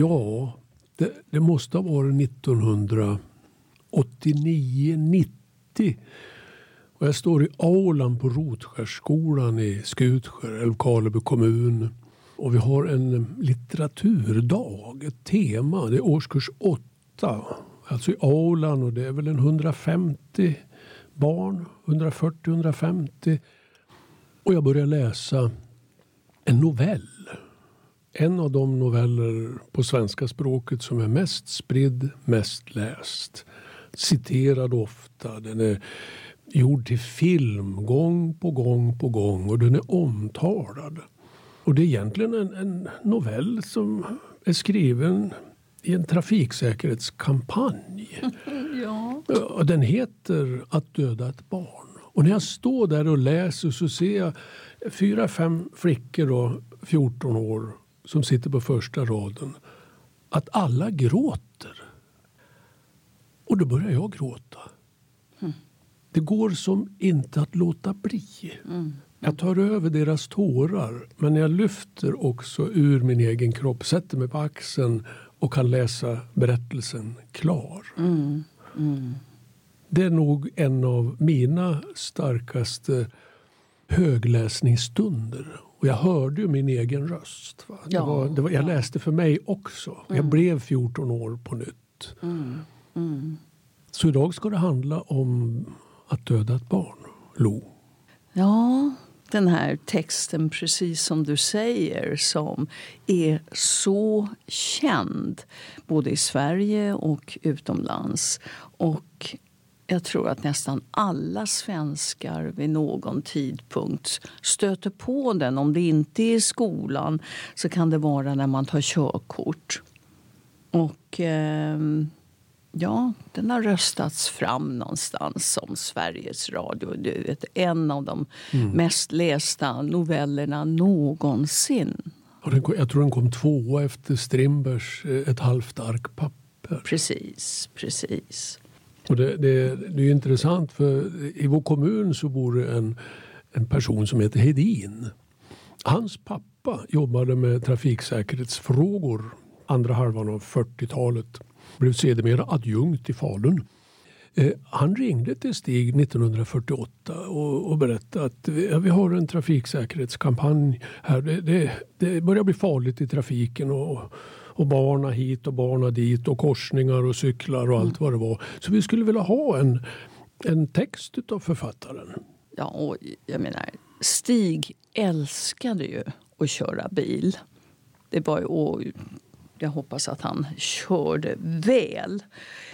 Ja, det, det måste ha varit 1989, 90. Och jag står i aulan på Rotskärsskolan i Skutskär, Älvkarleby kommun. Och vi har en litteraturdag, ett tema. Det är årskurs 8. Alltså i aulan och det är väl en 150 barn. 140-150. Och jag börjar läsa en novell. En av de noveller på svenska språket som är mest spridd, mest läst. Citerad ofta. Den är gjord till film gång på gång på gång och den är omtalad. Och det är egentligen en, en novell som är skriven i en trafiksäkerhetskampanj. Ja. Den heter Att döda ett barn. Och när jag står där och läser så ser jag fyra, fem flickor då, 14 år som sitter på första raden. Att alla gråter. Och då börjar jag gråta. Mm. Det går som inte att låta bli. Mm. Jag tar över deras tårar men jag lyfter också ur min egen kropp, sätter mig på axeln och kan läsa berättelsen klar. Mm. Mm. Det är nog en av mina starkaste högläsningsstunder. Och jag hörde ju min egen röst. Va? Det Ja, var, det var, jag ja. läste för mig också. Jag blev 14 år på nytt. Mm. Mm. Så idag ska det handla om att döda ett barn. Lo. Ja, den här texten, precis som du säger, som är så känd både i Sverige och utomlands. Och jag tror att nästan alla svenskar vid någon tidpunkt stöter på den. Om det inte är i skolan så kan det vara när man tar körkort. Och ehm, ja, den har röstats fram någonstans som Sveriges Radio. Du vet, en av de mest lästa novellerna någonsin. Och jag tror den kom tvåa efter Strindbergs eh, Ett halvt ark papper. Precis, precis. Och det, det, det är intressant för i vår kommun så bor det en, en person som heter Hedin. Hans pappa jobbade med trafiksäkerhetsfrågor andra halvan av 40-talet. Blev sedermera adjunkt i Falun. Eh, han ringde till Stig 1948 och, och berättade att vi, ja, vi har en trafiksäkerhetskampanj här. Det, det, det börjar bli farligt i trafiken och, och barna hit och barna dit och korsningar och cyklar och allt vad det var. Så vi skulle vilja ha en, en text av författaren. Ja, och jag menar, Stig älskade ju att köra bil. Det var ju, och jag hoppas att han körde väl.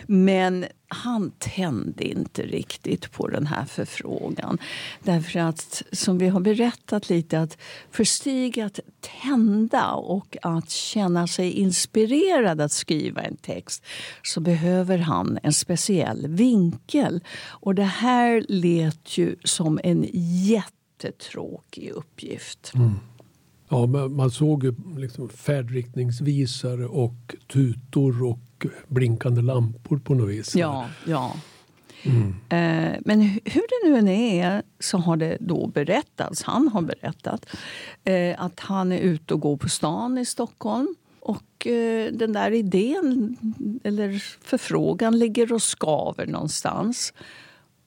Men han tände inte riktigt på den här förfrågan. Därför att, som vi har berättat lite, att för Stig att tända och att känna sig inspirerad att skriva en text så behöver han en speciell vinkel. Och det här lät ju som en jättetråkig uppgift. Mm. Ja, man såg ju liksom färdriktningsvisare och tutor och blinkande lampor på något vis. Ja, ja. Eh, Men hur det nu än är så har det då berättats, han har berättat, eh, att han är ute och går på stan i Stockholm. Och eh, den där idén, eller förfrågan, ligger och skaver någonstans.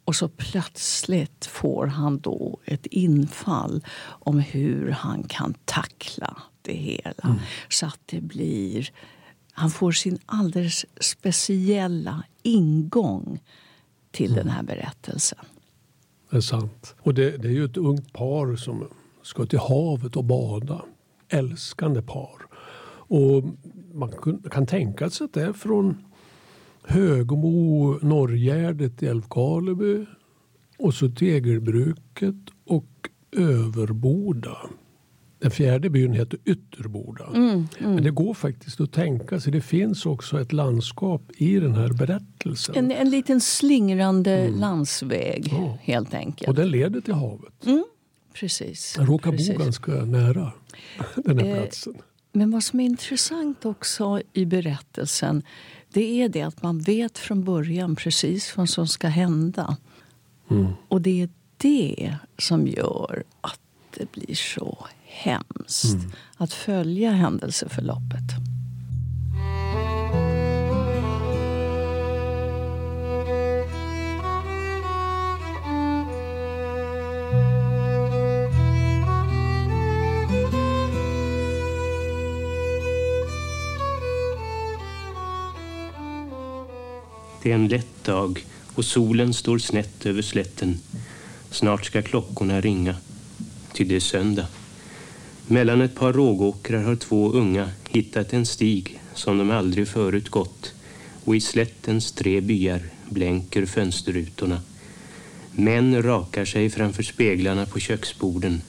Och så plötsligt får han då ett infall om hur han kan tackla det hela. Så att det blir... Han får sin alldeles speciella ingång till den här berättelsen. Det är sant. Och det, det är ju ett ungt par som ska till havet och bada. Älskande par. Och man kan tänka sig att det är från Högmo, Norrgärdet i Älvkarleby och så Tegelbruket och Överboda. Den fjärde byn heter Ytterboda. Men det går faktiskt att tänka sig. Det finns också ett landskap i den här berättelsen. En, en liten slingrande landsväg, Ja. helt enkelt. Och den leder till havet. Precis. Jag råkar precis. bo ganska nära den här Eh, platsen. Men vad som är intressant också i berättelsen det är det att man vet från början precis vad som ska hända. Mm. Och det är det som gör att det blir så hemskt Mm. att följa händelseförloppet. Det är en lätt dag och solen står snett över slätten. Snart ska klockorna ringa, ty det är söndag. Mellan ett par rågåkrar har två unga hittat en stig som de aldrig förut gått och i slättens tre byar blänker fönsterrutorna. Män rakar sig framför speglarna på köksborden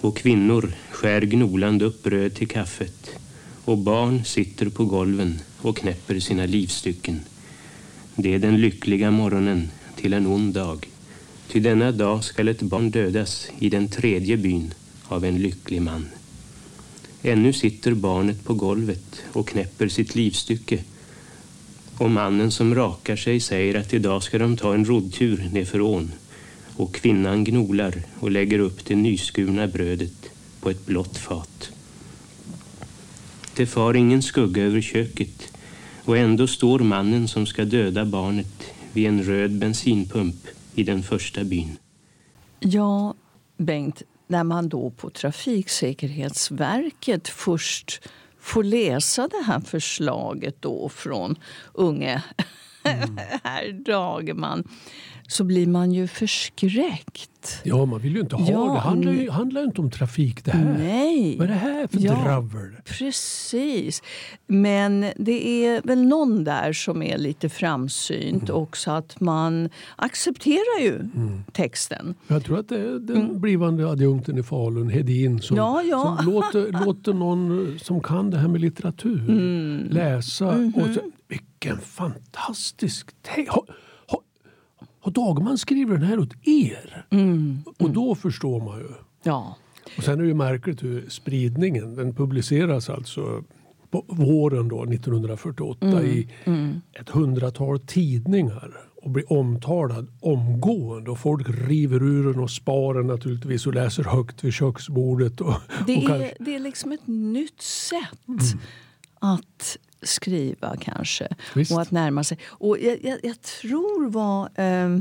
och kvinnor skär gnolande upp bröd till kaffet och barn sitter på golven och knäpper sina livstycken. Det är den lyckliga morgonen till en ond dag. Ty denna dag skall ett barn dödas i den tredje byn av en lycklig man. Ännu sitter barnet på golvet och knäpper sitt livstycke och mannen som rakar sig säger att idag ska de ta en roddtur nerför ån och kvinnan gnolar och lägger upp det nyskurna brödet på ett blått fat. Det far ingen skugga över köket och ändå står mannen som ska döda barnet vid en röd bensinpump i den första byn. Ja, Bengt, när man då på Trafiksäkerhetsverket först får läsa det här förslaget då från unge mm. herr Dagerman så blir man ju förskräckt. Ja, man vill ju inte ha ja, det. handlar ju handlar inte om trafik det här. Nej. Vad är det här för ja, dravel? Precis. Men det är väl någon där som är lite framsynt mm. också att man accepterar ju mm. texten. Jag tror att det är den mm. blivande adjunkten i Falun, Hedin, som, ja, ja. som låter, låter någon som kan det här med litteratur mm. läsa. -hmm. Och så, vilken fantastisk text! Har Dagman skrivit den här åt er? Mm. Och då förstår man ju. Ja. Och sen är det ju märkligt hur spridningen, den publiceras alltså på våren då, 1948 mm. i mm. ett hundratal tidningar och blir omtalad omgående. Och folk river ur den och spar den naturligtvis och läser högt vid köksbordet. Och, det, och är, kanske... det är liksom ett nytt sätt mm. Att skriva kanske. Visst. Och att närma sig. Och jag, jag, jag tror vad, eh,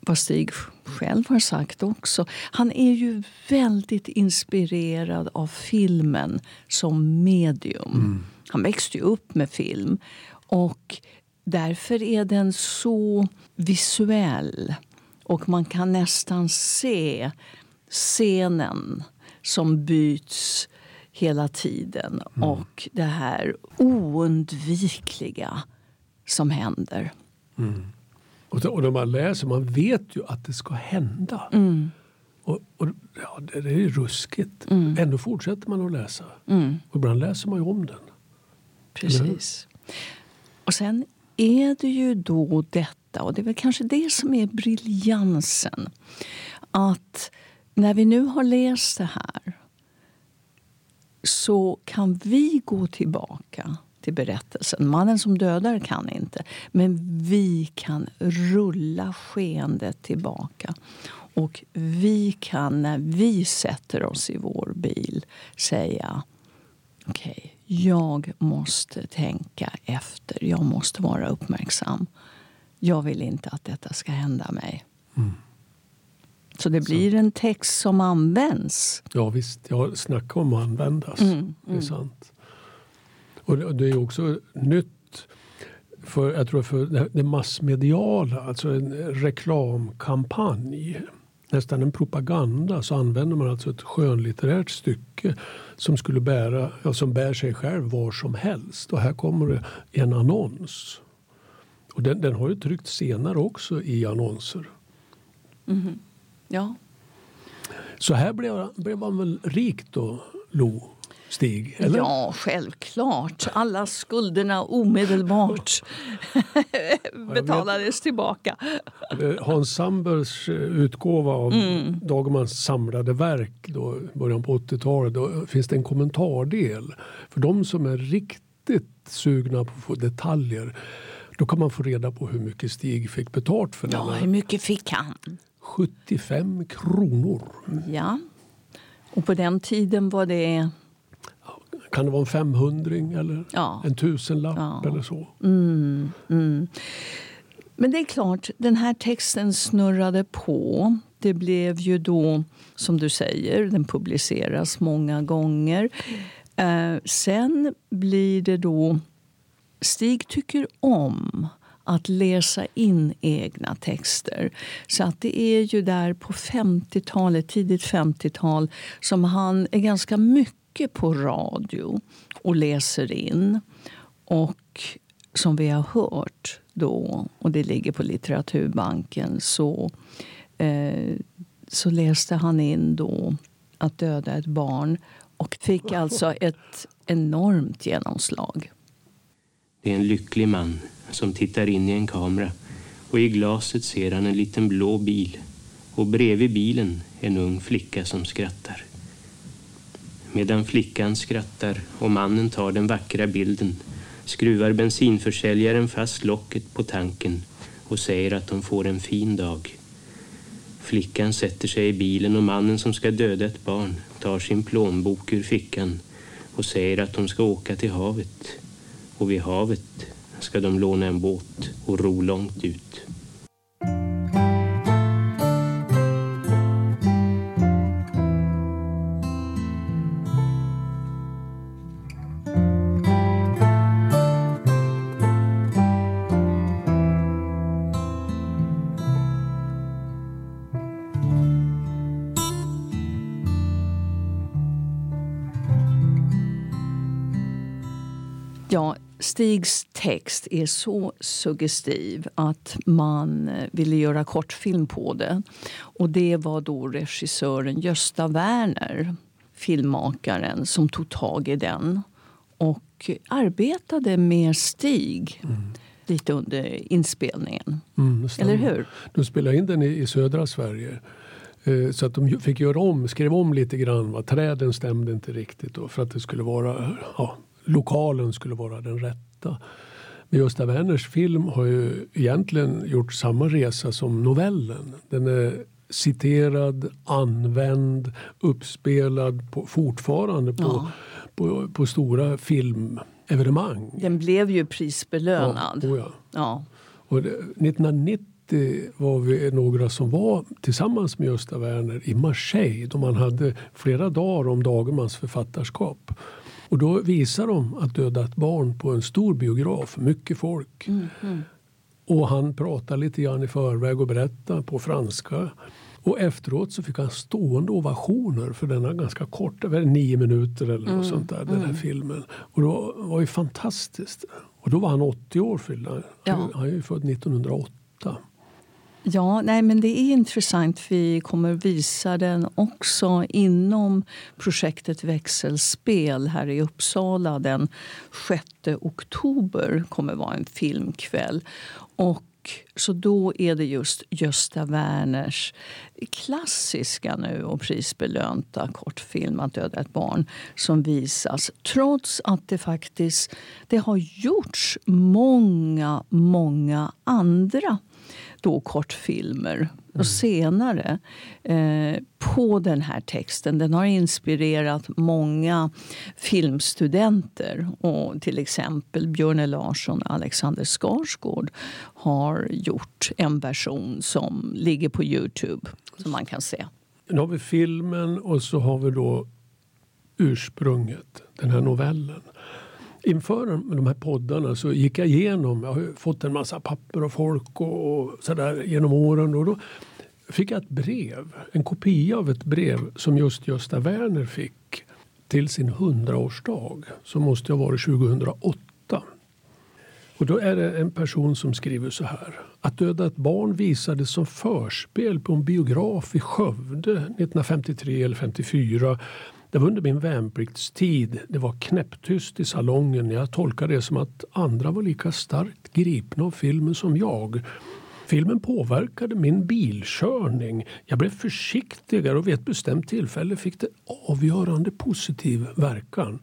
vad Stig själv har sagt också. Han är ju väldigt inspirerad av filmen som medium. Mm. Han växte ju upp med film. Och därför är den så visuell. Och man kan nästan se scenen som byts hela tiden mm. och det här oundvikliga som händer. Mm. Och, och när man läser, man vet ju att det ska hända. Mm. Och, och, ja, det, det är ruskigt. Mm. Ändå fortsätter man att läsa. Mm. Och ibland läser man ju om den. Precis. Och sen är det ju då detta, och det är väl kanske det som är briljansen. Att när vi nu har läst det här så kan vi gå tillbaka till berättelsen. Mannen som dödar kan inte, men vi kan rulla skeendet tillbaka. Och vi kan, när vi sätter oss i vår bil, säga okej, okay, jag måste tänka efter. Jag måste vara uppmärksam. Jag vill inte att detta ska hända mig. Mm. Så det blir så. en text som används. Ja visst, ja, snacka om att användas. Mm, mm. Det är mm. sant. Och det, är också nytt för, jag tror för det massmediala, alltså en reklamkampanj nästan en propaganda så använder man alltså ett skönlitterärt stycke som skulle bära, ja, som bär sig själv var som helst. Och här kommer det en annons. Och den, den har ju tryckts senare också i annonser. Mm. Ja. Så här blev, blev man väl rik då, Lo? Stig? Eller? Ja, självklart. Alla skulderna omedelbart betalades tillbaka. Eh, Hans Sandbergs eh, utgåva av mm. Dagmans samlade verk då, början på 80-talet, då finns det en kommentardel. För de som är riktigt sugna på att få detaljer då kan man få reda på hur mycket Stig fick betalt för den. Ja, hur mycket fick han? 75 kronor. Ja. Och på den tiden var det... Kan det vara en femhundring eller ja. en tusenlapp ja. eller så? Mm, mm. Men det är klart, den här texten snurrade på. Det blev ju då, som du säger, den publiceras många gånger. Eh, sen blir det då... Stig tycker om att läsa in egna texter. Så att det är ju där på 50-talet, tidigt 50-tal som han är ganska mycket på radio och läser in. Och som vi har hört då, och det ligger på Litteraturbanken så, eh, så läste han in då Att döda ett barn och fick alltså ett enormt genomslag. Det är en lycklig man som tittar in i en kamera och i glaset ser han en liten blå bil och bredvid bilen en ung flicka som skrattar. Medan flickan skrattar och mannen tar den vackra bilden skruvar bensinförsäljaren fast locket på tanken och säger att de får en fin dag. Flickan sätter sig i bilen och mannen som ska döda ett barn tar sin plånbok ur fickan och säger att de ska åka till havet. Och vid havet ska de låna en båt och ro långt ut. Stigs text är så suggestiv att man ville göra kortfilm på det. Och det var då regissören Gösta Werner, filmmakaren, som tog tag i den och arbetade med Stig mm. lite under inspelningen. Mm, Eller hur? De spelade in den i, södra Sverige. Eh, så att de fick göra om, skrev om lite grann. Va? Träden stämde inte riktigt då, för att det skulle vara ja, lokalen skulle vara den rätta. Men Gösta Werners film har ju egentligen gjort samma resa som novellen. Den är citerad, använd, uppspelad på, fortfarande på, ja. på, på, stora filmevenemang. Den blev ju prisbelönad. Ja, oh ja. ja. Och det, 1990 var vi några som var tillsammans med Gösta Werner i Marseille då man hade flera dagar om Dagermans författarskap. Och då visar de att döda ett barn på en stor biograf, mycket folk. Mm, mm. Och han pratar lite grann i förväg och berättar på franska. Och efteråt så fick han stående ovationer för denna ganska korta, nio minuter eller mm, något sånt där, den här mm. filmen. Och det var, var ju fantastiskt. Och då var han 80 år fyllda. Ja. Han är ju född 1908. Ja, nej, men det är intressant. Vi kommer visa den också inom projektet Växelspel här i Uppsala. Den 6 oktober kommer vara en filmkväll. Och så då är det just Gösta Werners klassiska nu och prisbelönta kortfilm Att döda ett barn som visas. Trots att det faktiskt det har gjorts många, många andra då kortfilmer mm. och senare eh, på den här texten. Den har inspirerat många filmstudenter. Och till exempel Björne Larsson och Alexander Skarsgård har gjort en version som ligger på Youtube som man kan se. Nu har vi filmen och så har vi då ursprunget, den här novellen inför de här poddarna så gick jag igenom, jag har fått en massa papper och folk och, och sådär genom åren. Och då fick jag ett brev, en kopia av ett brev som just Gösta Werner fick till sin hundraårsdag som måste ha varit 2008. Och då är det en person som skriver så här. Att döda ett barn visades som förspel på en biograf i Skövde 1953 eller 54 det var under min värnpliktstid. Det var knäpptyst i salongen. Jag tolkade det som att andra var lika starkt gripna av filmen som jag. Filmen påverkade min bilkörning. Jag blev försiktigare och vid ett bestämt tillfälle fick det avgörande positiv verkan.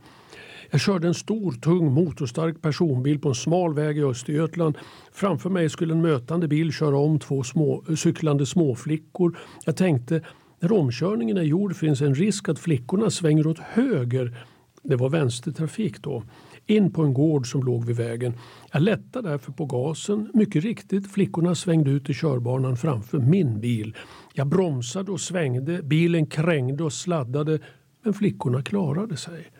Jag körde en stor, tung, motorstark personbil på en smal väg i Östergötland. Framför mig skulle en mötande bil köra om två små, cyklande småflickor. Jag tänkte när omkörningen är gjord finns en risk att flickorna svänger åt höger, det var vänstertrafik då, in på en gård som låg vid vägen. Jag lättade därför på gasen. Mycket riktigt, flickorna svängde ut i körbanan framför min bil. Jag bromsade och svängde, bilen krängde och sladdade, men flickorna klarade sig.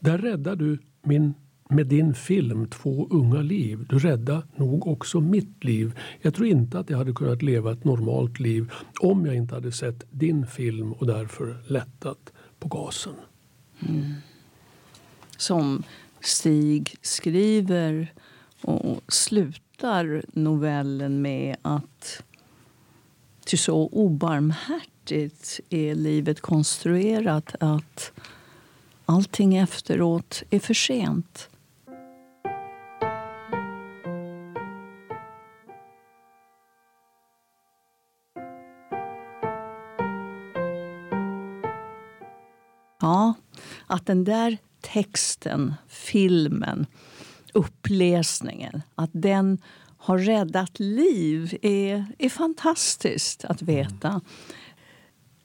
Där räddade du min med din film Två unga liv, du räddade nog också mitt liv. Jag tror inte att jag hade kunnat leva ett normalt liv om jag inte hade sett din film och därför lättat på gasen. Mm. Som Stig skriver och slutar novellen med att till så obarmhärtigt är livet konstruerat att allting efteråt är för sent. Ja, att den där texten, filmen, uppläsningen, att den har räddat liv är, är fantastiskt att veta.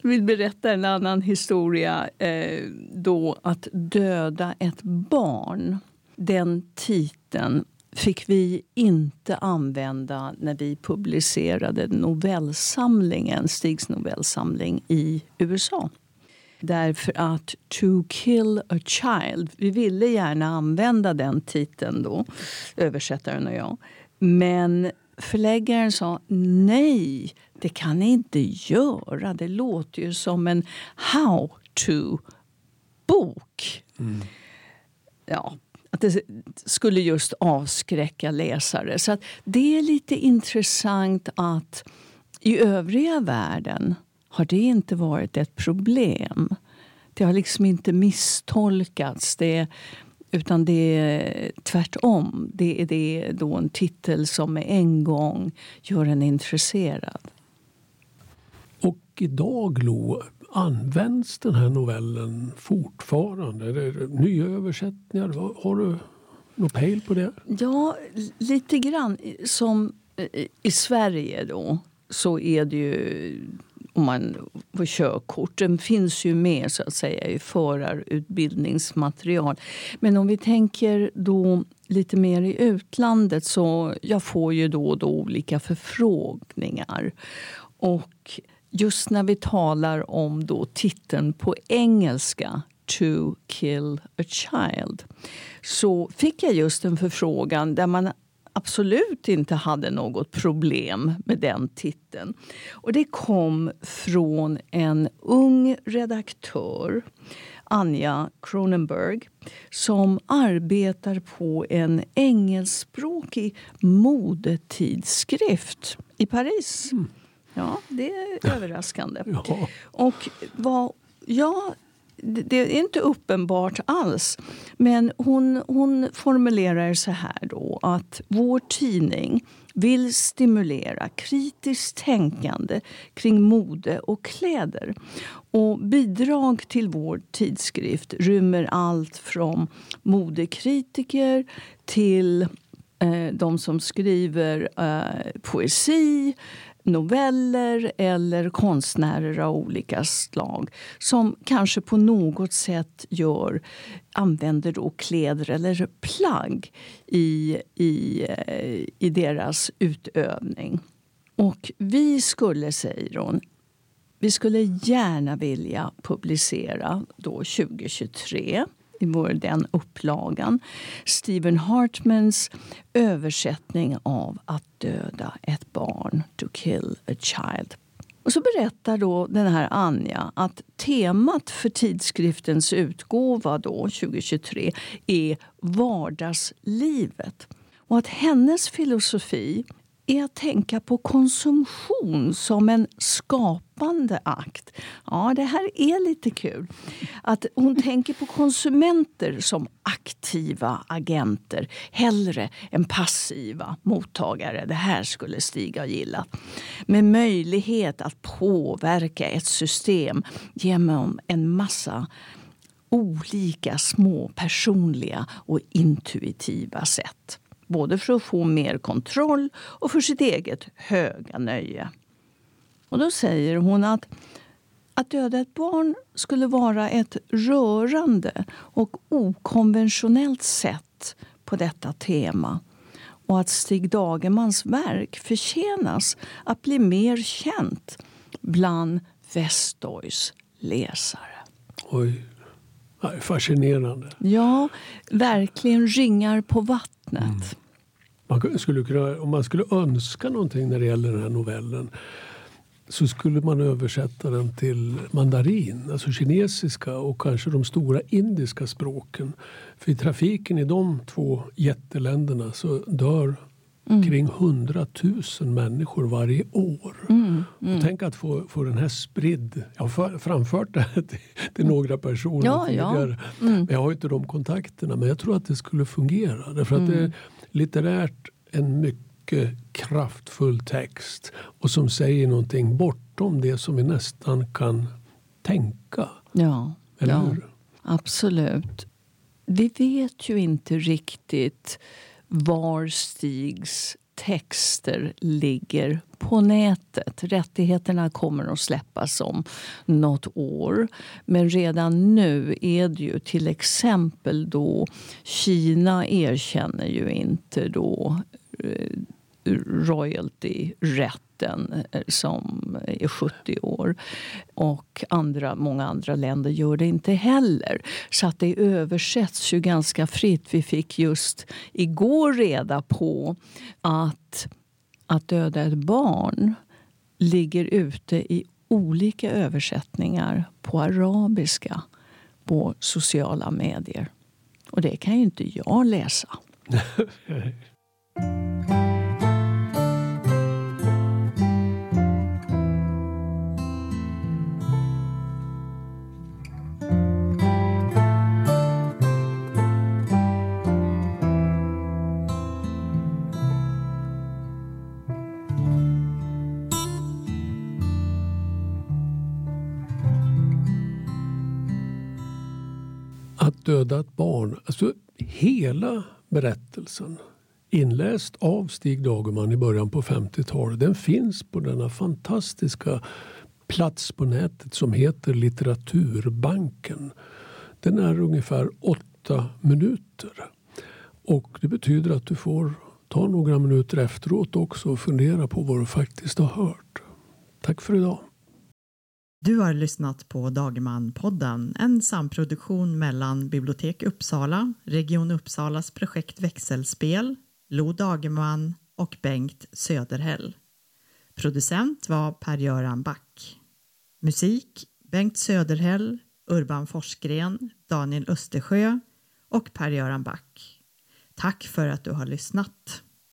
Jag vill berätta en annan historia. Eh, då Att döda ett barn. Den titeln fick vi inte använda när vi publicerade novellsamlingen, Stigs novellsamling i USA. Därför att To kill a child, vi ville gärna använda den titeln då, översättaren och jag. Men förläggaren sa nej, det kan ni inte göra. Det låter ju som en how to-bok. Mm. Ja, att det skulle just avskräcka läsare. Så det är lite intressant att i övriga världen har det inte varit ett problem. Det har liksom inte misstolkats. Det, utan det är tvärtom. Det är det då en titel som med en gång gör en intresserad. Och idag, Lo, används den här novellen fortfarande? Är det nya översättningar? Har du något pejl på det? Ja, lite grann. Som i Sverige då så är det ju om man får körkort. Den finns ju med så att säga i förarutbildningsmaterial. Men om vi tänker då lite mer i utlandet så jag får ju då och då olika förfrågningar. Och just när vi talar om då titeln på engelska To kill a child så fick jag just en förfrågan där man absolut inte hade något problem med den titeln. Och det kom från en ung redaktör, Anja Cronenberg som arbetar på en engelskspråkig modetidskrift i Paris. Mm. Ja, det är överraskande. Ja. Och vad jag det är inte uppenbart alls. Men hon, hon formulerar så här då att vår tidning vill stimulera kritiskt tänkande kring mode och kläder. Och bidrag till vår tidskrift rymmer allt från modekritiker till eh, de som skriver eh, poesi noveller eller konstnärer av olika slag som kanske på något sätt gör, använder då kläder eller plagg i, i, eh, i deras utövning. Och vi skulle, säger hon, vi skulle gärna vilja publicera då 2023 i vår, den upplagan. Stephen Hartmans översättning av Att döda ett barn, To kill a child. Och så berättar då den här Anja att temat för tidskriftens utgåva då, 2023 är vardagslivet. Och att hennes filosofi är att tänka på konsumtion som en skapande akt. Ja, det här är lite kul. Att hon tänker på konsumenter som aktiva agenter hellre än passiva mottagare. Det här skulle Stig ha gillat. Med möjlighet att påverka ett system genom en massa olika små personliga och intuitiva sätt både för att få mer kontroll och för sitt eget höga nöje. Och då säger hon att att döda ett barn skulle vara ett rörande och okonventionellt sätt på detta tema och att Stig Dagermans verk förtjänas att bli mer känt bland Westoys läsare. Oj. Fascinerande. Ja, verkligen ringar på vattnet. Mm. Man skulle kunna, om man skulle önska någonting när det gäller den här novellen så skulle man översätta den till mandarin, alltså kinesiska och kanske de stora indiska språken. För i trafiken i de två jätteländerna så dör mm. kring 100 000 människor varje år. Mm, mm. tänk att få, få den här spridd. Jag har framfört det här till, till några personer ja, tidigare. Ja. Mm. Jag har inte de kontakterna men jag tror att det skulle fungera. Därför att det är mm. litterärt en mycket mycket kraftfull text och som säger någonting bortom det som vi nästan kan tänka. Ja, Eller ja hur? absolut. Vi vet ju inte riktigt var Stigs texter ligger på nätet. Rättigheterna kommer att släppas om nåt år. Men redan nu är det ju till exempel då Kina erkänner ju inte då eh, royalty-rätten eh, som är 70 år. Och andra, många andra länder gör det inte heller. Så att det översätts ju ganska fritt. Vi fick just igår reda på att Att döda ett barn ligger ute i olika översättningar på arabiska på sociala medier. Och det kan ju inte jag läsa. döda ett barn. Alltså hela berättelsen inläst av Stig Dagerman i början på 50-talet. Den finns på denna fantastiska plats på nätet som heter Litteraturbanken. Den är ungefär åtta minuter. Och Det betyder att du får ta några minuter efteråt också och fundera på vad du faktiskt har hört. Tack för idag. Du har lyssnat på Dagerman-podden, en samproduktion mellan Bibliotek Uppsala, Region Uppsalas projekt Växelspel, Lo Dagerman och Bengt Söderhäll. Producent var Per-Göran Back. Musik Bengt Söderhäll, Urban Forsgren, Daniel Östersjö och Per-Göran Back. Tack för att du har lyssnat.